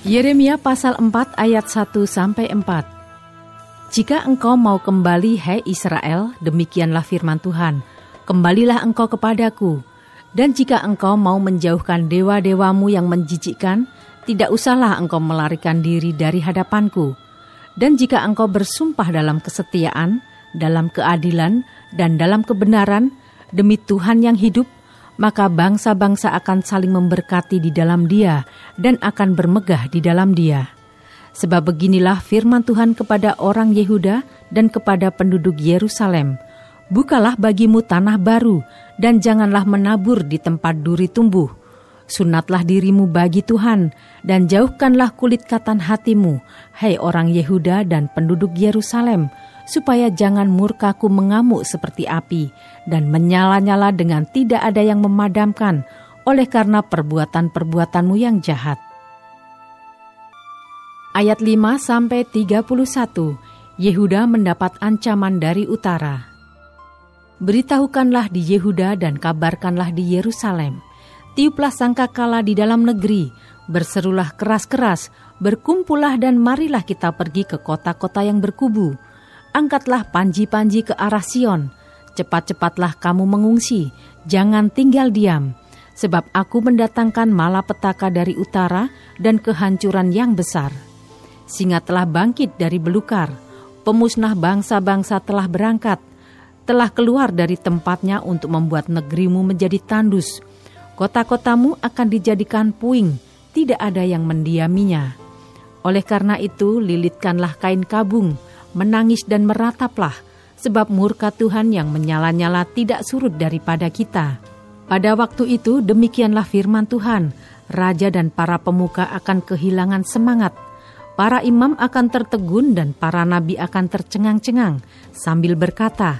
Yeremia pasal 4 ayat 1 sampai 4. Jika engkau mau kembali hai Israel, demikianlah firman Tuhan, kembalilah engkau kepadaku. Dan jika engkau mau menjauhkan dewa-dewamu yang menjijikkan, tidak usahlah engkau melarikan diri dari hadapanku. Dan jika engkau bersumpah dalam kesetiaan, dalam keadilan, dan dalam kebenaran, demi Tuhan yang hidup, maka bangsa-bangsa akan saling memberkati di dalam Dia dan akan bermegah di dalam Dia. Sebab beginilah firman Tuhan kepada orang Yehuda dan kepada penduduk Yerusalem: Bukalah bagimu tanah baru, dan janganlah menabur di tempat duri tumbuh. Sunatlah dirimu bagi Tuhan, dan jauhkanlah kulit katan hatimu, hai orang Yehuda dan penduduk Yerusalem, supaya jangan murkaku mengamuk seperti api dan menyala-nyala dengan tidak ada yang memadamkan oleh karena perbuatan-perbuatanmu yang jahat. Ayat 5 sampai 31. Yehuda mendapat ancaman dari utara. Beritahukanlah di Yehuda dan kabarkanlah di Yerusalem. Tiuplah sangkakala di dalam negeri, berserulah keras-keras, berkumpullah dan marilah kita pergi ke kota-kota yang berkubu angkatlah panji-panji ke arah Sion. Cepat-cepatlah kamu mengungsi, jangan tinggal diam. Sebab aku mendatangkan malapetaka dari utara dan kehancuran yang besar. Singa telah bangkit dari belukar, pemusnah bangsa-bangsa telah berangkat, telah keluar dari tempatnya untuk membuat negerimu menjadi tandus. Kota-kotamu akan dijadikan puing, tidak ada yang mendiaminya. Oleh karena itu, lilitkanlah kain kabung, menangis dan merataplah, sebab murka Tuhan yang menyala-nyala tidak surut daripada kita. Pada waktu itu demikianlah firman Tuhan, raja dan para pemuka akan kehilangan semangat, para imam akan tertegun dan para nabi akan tercengang-cengang sambil berkata,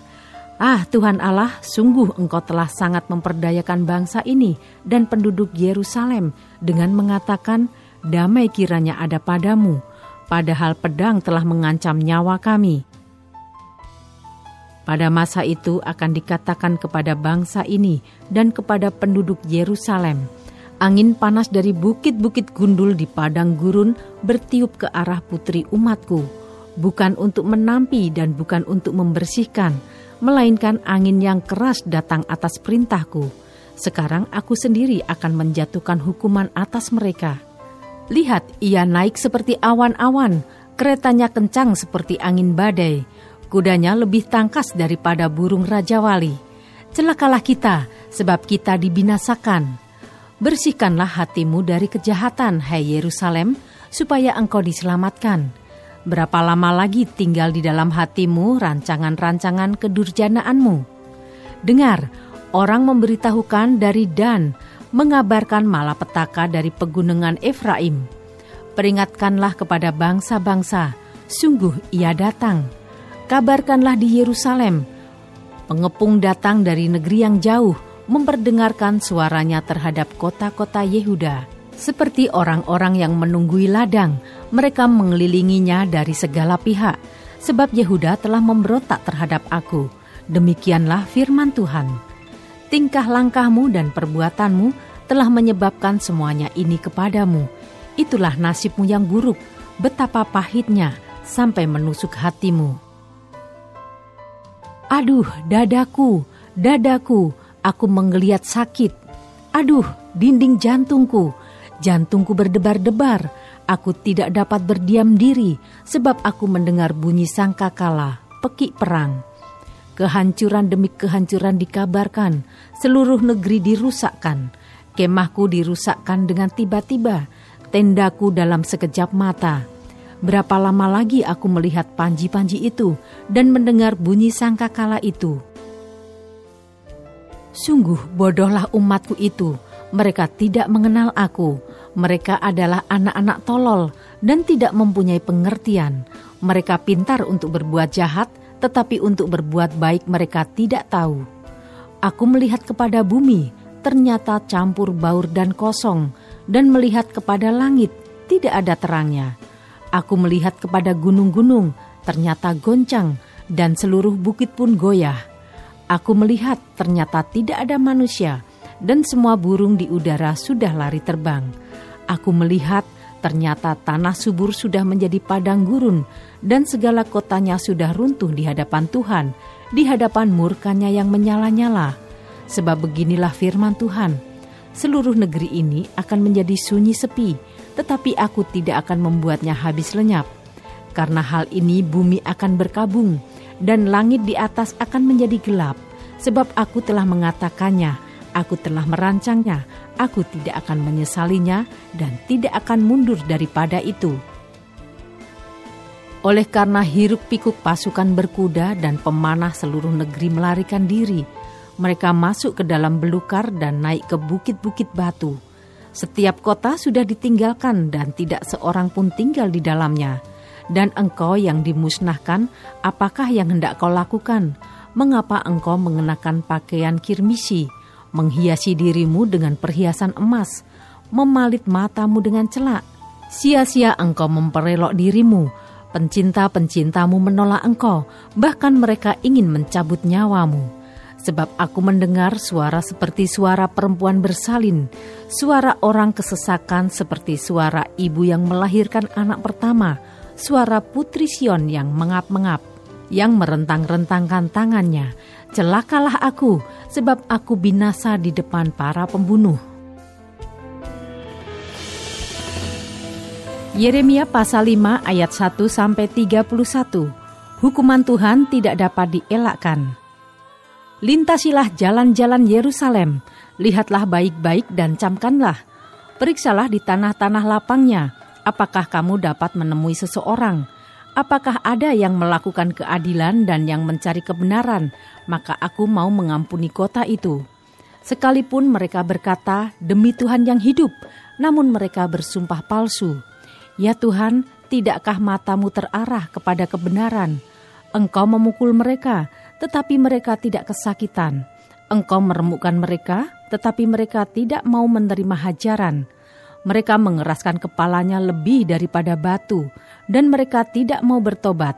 Ah Tuhan Allah, sungguh Engkau telah sangat memperdayakan bangsa ini dan penduduk Yerusalem dengan mengatakan, damai kiranya ada padamu, padahal pedang telah mengancam nyawa kami. Pada masa itu akan dikatakan kepada bangsa ini dan kepada penduduk Yerusalem, angin panas dari bukit-bukit gundul di padang gurun bertiup ke arah putri umatku, bukan untuk menampi dan bukan untuk membersihkan, melainkan angin yang keras datang atas perintahku. Sekarang aku sendiri akan menjatuhkan hukuman atas mereka.' Lihat, ia naik seperti awan-awan, keretanya kencang seperti angin badai, kudanya lebih tangkas daripada burung Raja Wali. Celakalah kita, sebab kita dibinasakan. Bersihkanlah hatimu dari kejahatan, hai Yerusalem, supaya engkau diselamatkan. Berapa lama lagi tinggal di dalam hatimu rancangan-rancangan kedurjanaanmu? Dengar, orang memberitahukan dari Dan, mengabarkan malapetaka dari pegunungan Efraim. Peringatkanlah kepada bangsa-bangsa, sungguh ia datang. Kabarkanlah di Yerusalem, pengepung datang dari negeri yang jauh, memperdengarkan suaranya terhadap kota-kota Yehuda. Seperti orang-orang yang menunggui ladang, mereka mengelilinginya dari segala pihak, sebab Yehuda telah memberontak terhadap aku. Demikianlah firman Tuhan tingkah langkahmu dan perbuatanmu telah menyebabkan semuanya ini kepadamu. Itulah nasibmu yang buruk, betapa pahitnya sampai menusuk hatimu. Aduh, dadaku, dadaku, aku menggeliat sakit. Aduh, dinding jantungku, jantungku berdebar-debar. Aku tidak dapat berdiam diri sebab aku mendengar bunyi sangkakala, pekik perang Kehancuran demi kehancuran dikabarkan, seluruh negeri dirusakkan, kemahku dirusakkan dengan tiba-tiba, tendaku dalam sekejap mata. Berapa lama lagi aku melihat panji-panji itu dan mendengar bunyi sangkakala itu? Sungguh bodohlah umatku itu, Mereka tidak mengenal aku. Mereka adalah anak-anak tolol dan tidak mempunyai pengertian. Mereka pintar untuk berbuat jahat, tetapi untuk berbuat baik mereka tidak tahu. Aku melihat kepada bumi, ternyata campur baur dan kosong, dan melihat kepada langit, tidak ada terangnya. Aku melihat kepada gunung-gunung, ternyata goncang, dan seluruh bukit pun goyah. Aku melihat ternyata tidak ada manusia, dan semua burung di udara sudah lari terbang. Aku melihat ternyata tanah subur sudah menjadi padang gurun, dan segala kotanya sudah runtuh di hadapan Tuhan, di hadapan murkanya yang menyala-nyala. Sebab beginilah firman Tuhan, seluruh negeri ini akan menjadi sunyi sepi, tetapi aku tidak akan membuatnya habis lenyap. Karena hal ini bumi akan berkabung, dan langit di atas akan menjadi gelap, sebab aku telah mengatakannya, aku telah merancangnya, aku tidak akan menyesalinya dan tidak akan mundur daripada itu. Oleh karena hiruk pikuk pasukan berkuda dan pemanah seluruh negeri melarikan diri, mereka masuk ke dalam belukar dan naik ke bukit-bukit batu. Setiap kota sudah ditinggalkan dan tidak seorang pun tinggal di dalamnya. Dan engkau yang dimusnahkan, apakah yang hendak kau lakukan? Mengapa engkau mengenakan pakaian kirmisi?' Menghiasi dirimu dengan perhiasan emas, memalit matamu dengan celak. Sia-sia engkau memperelok dirimu, pencinta-pencintamu menolak engkau, bahkan mereka ingin mencabut nyawamu. Sebab aku mendengar suara seperti suara perempuan bersalin, suara orang kesesakan seperti suara ibu yang melahirkan anak pertama, suara putri Sion yang mengap-mengap, yang merentang-rentangkan tangannya, celakalah aku, sebab aku binasa di depan para pembunuh. Yeremia pasal 5 ayat 1 sampai 31. Hukuman Tuhan tidak dapat dielakkan. Lintasilah jalan-jalan Yerusalem, lihatlah baik-baik dan camkanlah. Periksalah di tanah-tanah lapangnya, apakah kamu dapat menemui seseorang Apakah ada yang melakukan keadilan dan yang mencari kebenaran, maka aku mau mengampuni kota itu. Sekalipun mereka berkata, "Demi Tuhan yang hidup," namun mereka bersumpah palsu. Ya Tuhan, tidakkah matamu terarah kepada kebenaran? Engkau memukul mereka, tetapi mereka tidak kesakitan. Engkau meremukkan mereka, tetapi mereka tidak mau menerima hajaran. Mereka mengeraskan kepalanya lebih daripada batu, dan mereka tidak mau bertobat.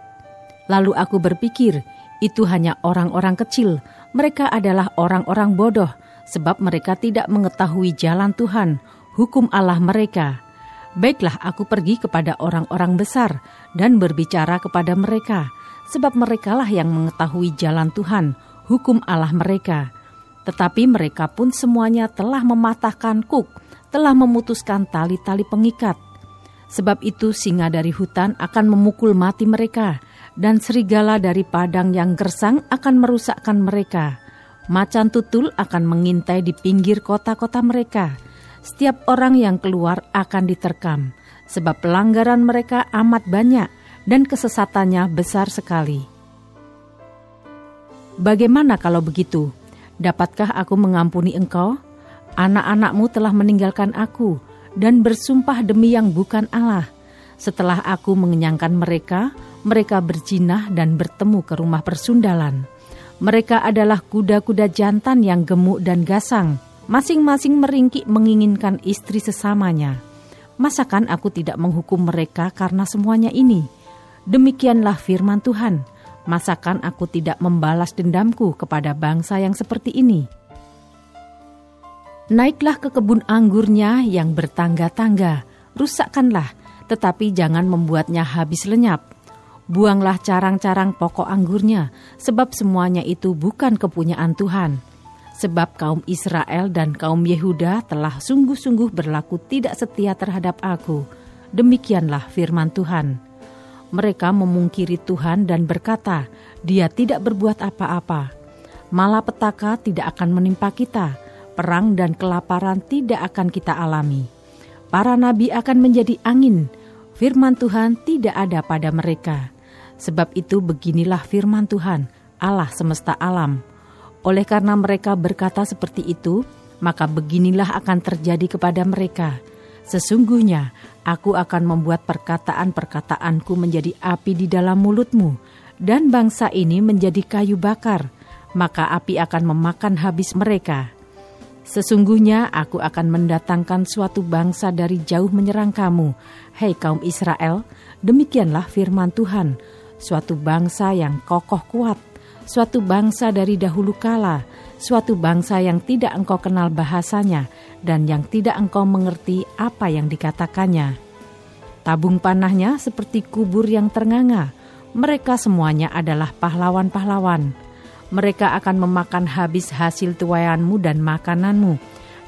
Lalu aku berpikir, itu hanya orang-orang kecil, mereka adalah orang-orang bodoh, sebab mereka tidak mengetahui jalan Tuhan, hukum Allah mereka. Baiklah aku pergi kepada orang-orang besar dan berbicara kepada mereka, sebab merekalah yang mengetahui jalan Tuhan, hukum Allah mereka. Tetapi mereka pun semuanya telah mematahkan kuk, telah memutuskan tali-tali pengikat, Sebab itu singa dari hutan akan memukul mati mereka, dan serigala dari padang yang gersang akan merusakkan mereka. Macan tutul akan mengintai di pinggir kota-kota mereka. Setiap orang yang keluar akan diterkam, sebab pelanggaran mereka amat banyak dan kesesatannya besar sekali. Bagaimana kalau begitu? Dapatkah aku mengampuni engkau? Anak-anakmu telah meninggalkan aku, dan bersumpah demi yang bukan Allah. Setelah aku mengenyangkan mereka, mereka berjinah dan bertemu ke rumah persundalan. Mereka adalah kuda-kuda jantan yang gemuk dan gasang, masing-masing meringkik menginginkan istri sesamanya. Masakan aku tidak menghukum mereka karena semuanya ini? Demikianlah firman Tuhan. Masakan aku tidak membalas dendamku kepada bangsa yang seperti ini?' Naiklah ke kebun anggurnya yang bertangga-tangga, rusakkanlah, tetapi jangan membuatnya habis lenyap. Buanglah carang-carang pokok anggurnya, sebab semuanya itu bukan kepunyaan Tuhan. Sebab kaum Israel dan kaum Yehuda telah sungguh-sungguh berlaku tidak setia terhadap aku. Demikianlah firman Tuhan. Mereka memungkiri Tuhan dan berkata, "Dia tidak berbuat apa-apa." Malapetaka tidak akan menimpa kita perang dan kelaparan tidak akan kita alami. Para nabi akan menjadi angin, firman Tuhan tidak ada pada mereka. Sebab itu beginilah firman Tuhan, Allah semesta alam. Oleh karena mereka berkata seperti itu, maka beginilah akan terjadi kepada mereka. Sesungguhnya aku akan membuat perkataan-perkataanku menjadi api di dalam mulutmu, dan bangsa ini menjadi kayu bakar, maka api akan memakan habis mereka. Sesungguhnya aku akan mendatangkan suatu bangsa dari jauh menyerang kamu, hei kaum Israel, demikianlah firman Tuhan, suatu bangsa yang kokoh kuat, suatu bangsa dari dahulu kala, suatu bangsa yang tidak engkau kenal bahasanya dan yang tidak engkau mengerti apa yang dikatakannya. Tabung panahnya seperti kubur yang ternganga. Mereka semuanya adalah pahlawan-pahlawan. Mereka akan memakan habis hasil tuayanmu dan makananmu,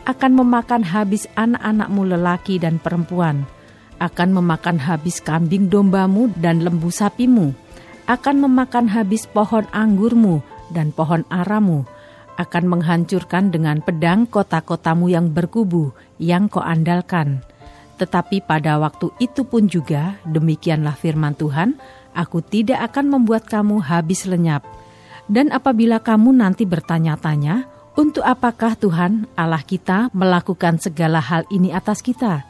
akan memakan habis anak-anakmu lelaki dan perempuan, akan memakan habis kambing dombamu dan lembu sapimu, akan memakan habis pohon anggurmu dan pohon aramu, akan menghancurkan dengan pedang kota-kotamu yang berkubu yang kau andalkan. Tetapi pada waktu itu pun juga, demikianlah firman Tuhan, aku tidak akan membuat kamu habis lenyap. Dan apabila kamu nanti bertanya-tanya, untuk apakah Tuhan Allah kita melakukan segala hal ini atas kita?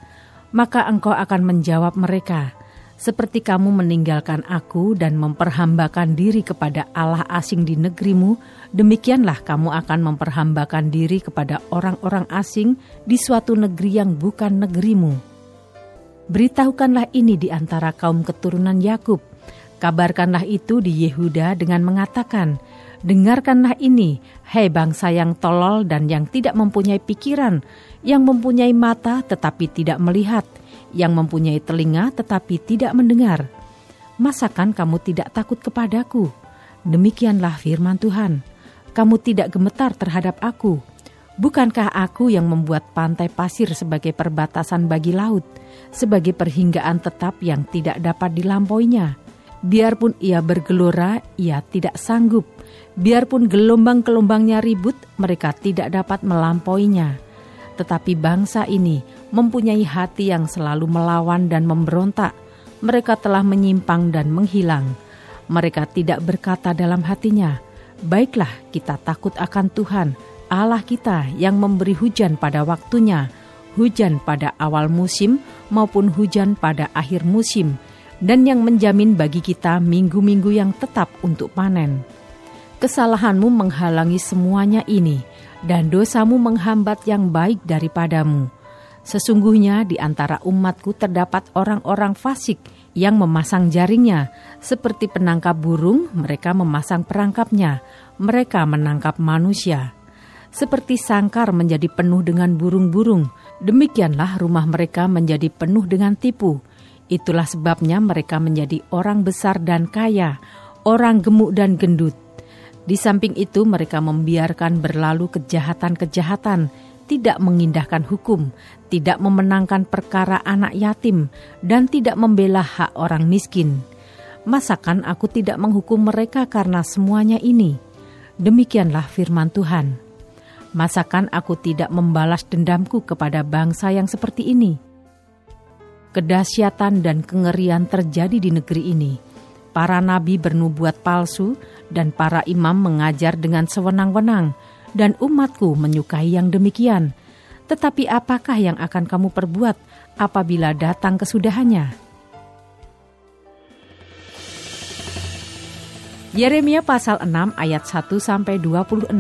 Maka engkau akan menjawab mereka, seperti kamu meninggalkan aku dan memperhambakan diri kepada Allah asing di negerimu, demikianlah kamu akan memperhambakan diri kepada orang-orang asing di suatu negeri yang bukan negerimu. Beritahukanlah ini di antara kaum keturunan Yakub. Kabarkanlah itu di Yehuda dengan mengatakan, Dengarkanlah ini, hei bangsa yang tolol dan yang tidak mempunyai pikiran, yang mempunyai mata tetapi tidak melihat, yang mempunyai telinga tetapi tidak mendengar. Masakan kamu tidak takut kepadaku? Demikianlah firman Tuhan. Kamu tidak gemetar terhadap aku. Bukankah aku yang membuat pantai pasir sebagai perbatasan bagi laut, sebagai perhinggaan tetap yang tidak dapat dilampauinya? Biarpun ia bergelora, ia tidak sanggup. Biarpun gelombang-gelombangnya ribut, mereka tidak dapat melampauinya. Tetapi bangsa ini mempunyai hati yang selalu melawan dan memberontak. Mereka telah menyimpang dan menghilang. Mereka tidak berkata dalam hatinya, "Baiklah, kita takut akan Tuhan, Allah kita yang memberi hujan pada waktunya, hujan pada awal musim maupun hujan pada akhir musim, dan yang menjamin bagi kita minggu-minggu yang tetap untuk panen." Kesalahanmu menghalangi semuanya ini, dan dosamu menghambat yang baik daripadamu. Sesungguhnya di antara umatku terdapat orang-orang fasik yang memasang jaringnya, seperti penangkap burung, mereka memasang perangkapnya, mereka menangkap manusia. Seperti sangkar menjadi penuh dengan burung-burung, demikianlah rumah mereka menjadi penuh dengan tipu. Itulah sebabnya mereka menjadi orang besar dan kaya, orang gemuk dan gendut. Di samping itu, mereka membiarkan berlalu kejahatan-kejahatan tidak mengindahkan hukum, tidak memenangkan perkara anak yatim, dan tidak membela hak orang miskin. Masakan aku tidak menghukum mereka karena semuanya ini? Demikianlah firman Tuhan. Masakan aku tidak membalas dendamku kepada bangsa yang seperti ini? Kedahsyatan dan kengerian terjadi di negeri ini. Para nabi bernubuat palsu dan para imam mengajar dengan sewenang-wenang dan umatku menyukai yang demikian. Tetapi apakah yang akan kamu perbuat apabila datang kesudahannya? Yeremia pasal 6 ayat 1 sampai 26.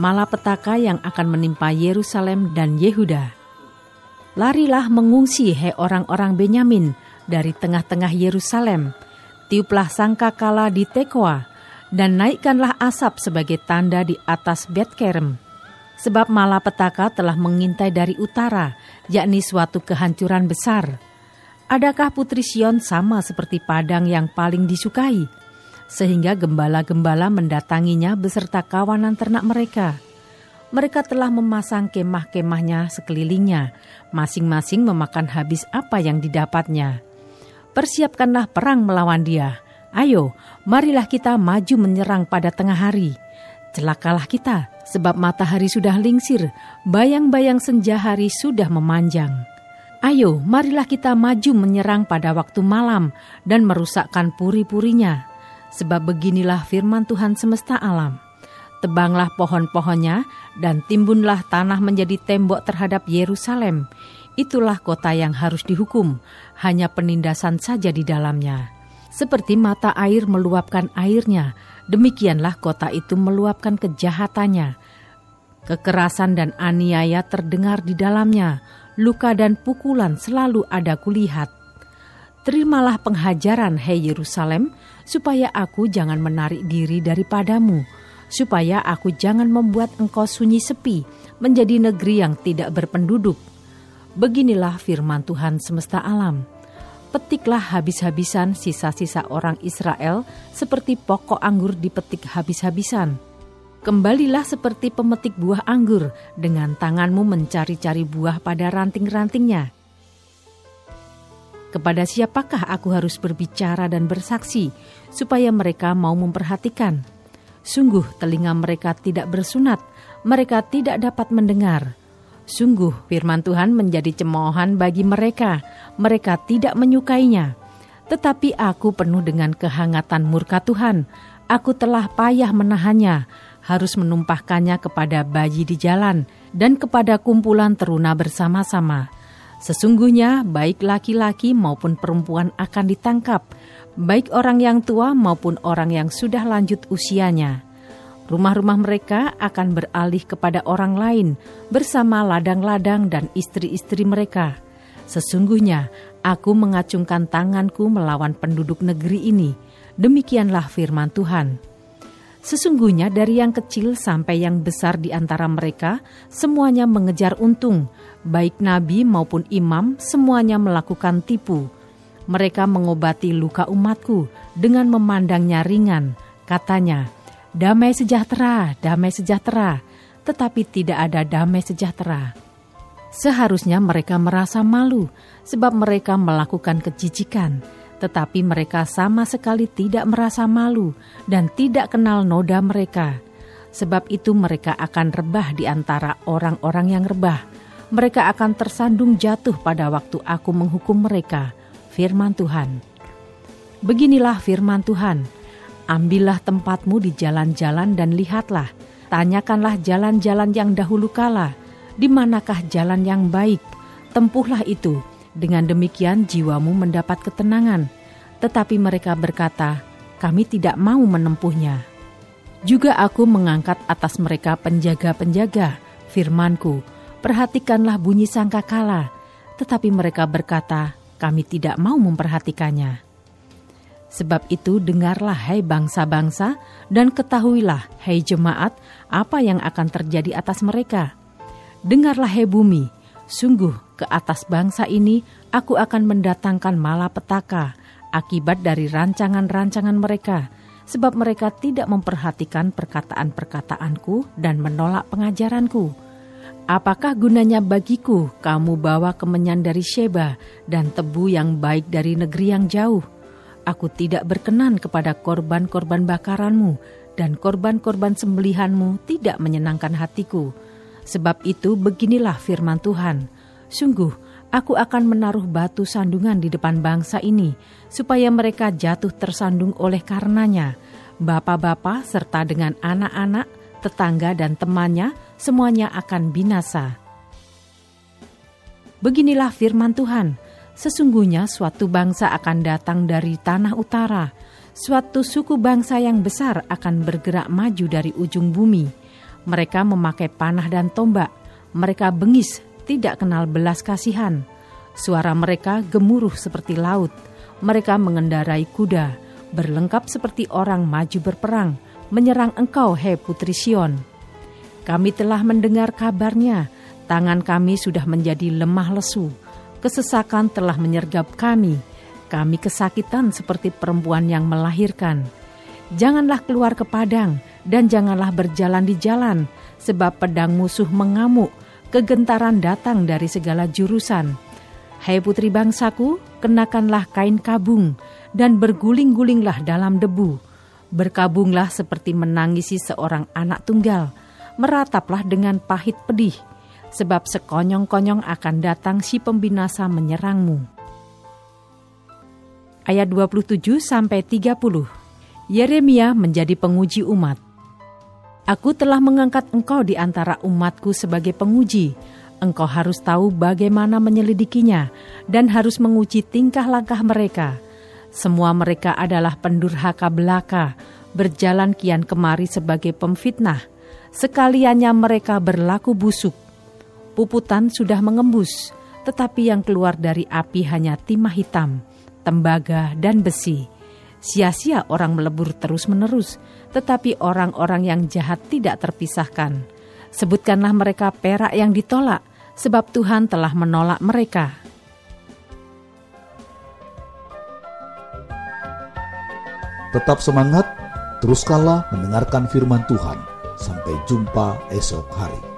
Malapetaka yang akan menimpa Yerusalem dan Yehuda. Larilah mengungsi he orang-orang Benyamin dari tengah-tengah Yerusalem. Tiuplah sangka kala di Tekoa dan naikkanlah asap sebagai tanda di atas Betkerem. Sebab malapetaka telah mengintai dari utara, yakni suatu kehancuran besar. Adakah Putri Sion sama seperti padang yang paling disukai? Sehingga gembala-gembala mendatanginya beserta kawanan ternak mereka. Mereka telah memasang kemah-kemahnya sekelilingnya, masing-masing memakan habis apa yang didapatnya. Persiapkanlah perang melawan dia, Ayo, marilah kita maju menyerang pada tengah hari. Celakalah kita, sebab matahari sudah lingsir, bayang-bayang senja hari sudah memanjang. Ayo, marilah kita maju menyerang pada waktu malam dan merusakkan puri-purinya. Sebab beginilah firman Tuhan semesta alam. Tebanglah pohon-pohonnya, dan timbunlah tanah menjadi tembok terhadap Yerusalem. Itulah kota yang harus dihukum, hanya penindasan saja di dalamnya. Seperti mata air meluapkan airnya, demikianlah kota itu meluapkan kejahatannya. Kekerasan dan aniaya terdengar di dalamnya, luka dan pukulan selalu ada kulihat. Terimalah penghajaran, hei Yerusalem, supaya aku jangan menarik diri daripadamu, supaya aku jangan membuat engkau sunyi sepi, menjadi negeri yang tidak berpenduduk. Beginilah firman Tuhan semesta alam petiklah habis-habisan sisa-sisa orang Israel seperti pokok anggur dipetik habis-habisan. Kembalilah seperti pemetik buah anggur dengan tanganmu mencari-cari buah pada ranting-rantingnya. Kepada siapakah aku harus berbicara dan bersaksi supaya mereka mau memperhatikan? Sungguh telinga mereka tidak bersunat, mereka tidak dapat mendengar. Sungguh firman Tuhan menjadi cemoohan bagi mereka, mereka tidak menyukainya. Tetapi aku penuh dengan kehangatan murka Tuhan, aku telah payah menahannya, harus menumpahkannya kepada bayi di jalan dan kepada kumpulan teruna bersama-sama. Sesungguhnya baik laki-laki maupun perempuan akan ditangkap, baik orang yang tua maupun orang yang sudah lanjut usianya.' Rumah-rumah mereka akan beralih kepada orang lain bersama ladang-ladang dan istri-istri mereka. Sesungguhnya aku mengacungkan tanganku melawan penduduk negeri ini. Demikianlah firman Tuhan. Sesungguhnya dari yang kecil sampai yang besar di antara mereka, semuanya mengejar untung, baik nabi maupun imam, semuanya melakukan tipu. Mereka mengobati luka umatku dengan memandangnya ringan. Katanya, damai sejahtera, damai sejahtera, tetapi tidak ada damai sejahtera. Seharusnya mereka merasa malu sebab mereka melakukan kejijikan, tetapi mereka sama sekali tidak merasa malu dan tidak kenal noda mereka. Sebab itu mereka akan rebah di antara orang-orang yang rebah. Mereka akan tersandung jatuh pada waktu aku menghukum mereka. Firman Tuhan. Beginilah firman Tuhan Ambillah tempatmu di jalan-jalan dan lihatlah. Tanyakanlah jalan-jalan yang dahulu kala, di manakah jalan yang baik. Tempuhlah itu, dengan demikian jiwamu mendapat ketenangan. Tetapi mereka berkata, kami tidak mau menempuhnya. Juga aku mengangkat atas mereka penjaga-penjaga, firmanku, perhatikanlah bunyi sangkakala. Tetapi mereka berkata, kami tidak mau memperhatikannya. Sebab itu dengarlah hai bangsa-bangsa dan ketahuilah hai jemaat apa yang akan terjadi atas mereka. Dengarlah hai bumi, sungguh ke atas bangsa ini aku akan mendatangkan malapetaka akibat dari rancangan-rancangan mereka, sebab mereka tidak memperhatikan perkataan-perkataanku dan menolak pengajaranku. Apakah gunanya bagiku kamu bawa kemenyan dari Sheba dan tebu yang baik dari negeri yang jauh? Aku tidak berkenan kepada korban-korban bakaranmu, dan korban-korban sembelihanmu tidak menyenangkan hatiku. Sebab itu beginilah firman Tuhan, Sungguh, aku akan menaruh batu sandungan di depan bangsa ini, supaya mereka jatuh tersandung oleh karenanya. Bapak-bapak serta dengan anak-anak, tetangga dan temannya, semuanya akan binasa. Beginilah firman Tuhan, Sesungguhnya suatu bangsa akan datang dari tanah utara, suatu suku bangsa yang besar akan bergerak maju dari ujung bumi. Mereka memakai panah dan tombak, mereka bengis, tidak kenal belas kasihan. Suara mereka gemuruh seperti laut, mereka mengendarai kuda, berlengkap seperti orang maju berperang, menyerang engkau, hei putri Sion. Kami telah mendengar kabarnya, tangan kami sudah menjadi lemah lesu kesesakan telah menyergap kami. Kami kesakitan seperti perempuan yang melahirkan. Janganlah keluar ke padang dan janganlah berjalan di jalan, sebab pedang musuh mengamuk, kegentaran datang dari segala jurusan. Hai putri bangsaku, kenakanlah kain kabung dan berguling-gulinglah dalam debu. Berkabunglah seperti menangisi seorang anak tunggal. Merataplah dengan pahit pedih sebab sekonyong-konyong akan datang si pembinasa menyerangmu. Ayat 27 sampai 30. Yeremia menjadi penguji umat. Aku telah mengangkat engkau di antara umatku sebagai penguji. Engkau harus tahu bagaimana menyelidikinya dan harus menguji tingkah langkah mereka. Semua mereka adalah pendurhaka belaka, berjalan kian kemari sebagai pemfitnah. Sekaliannya mereka berlaku busuk. Puputan sudah mengembus, tetapi yang keluar dari api hanya timah hitam, tembaga, dan besi. Sia-sia orang melebur terus-menerus, tetapi orang-orang yang jahat tidak terpisahkan. Sebutkanlah mereka perak yang ditolak, sebab Tuhan telah menolak mereka. Tetap semangat, teruskanlah mendengarkan firman Tuhan. Sampai jumpa esok hari.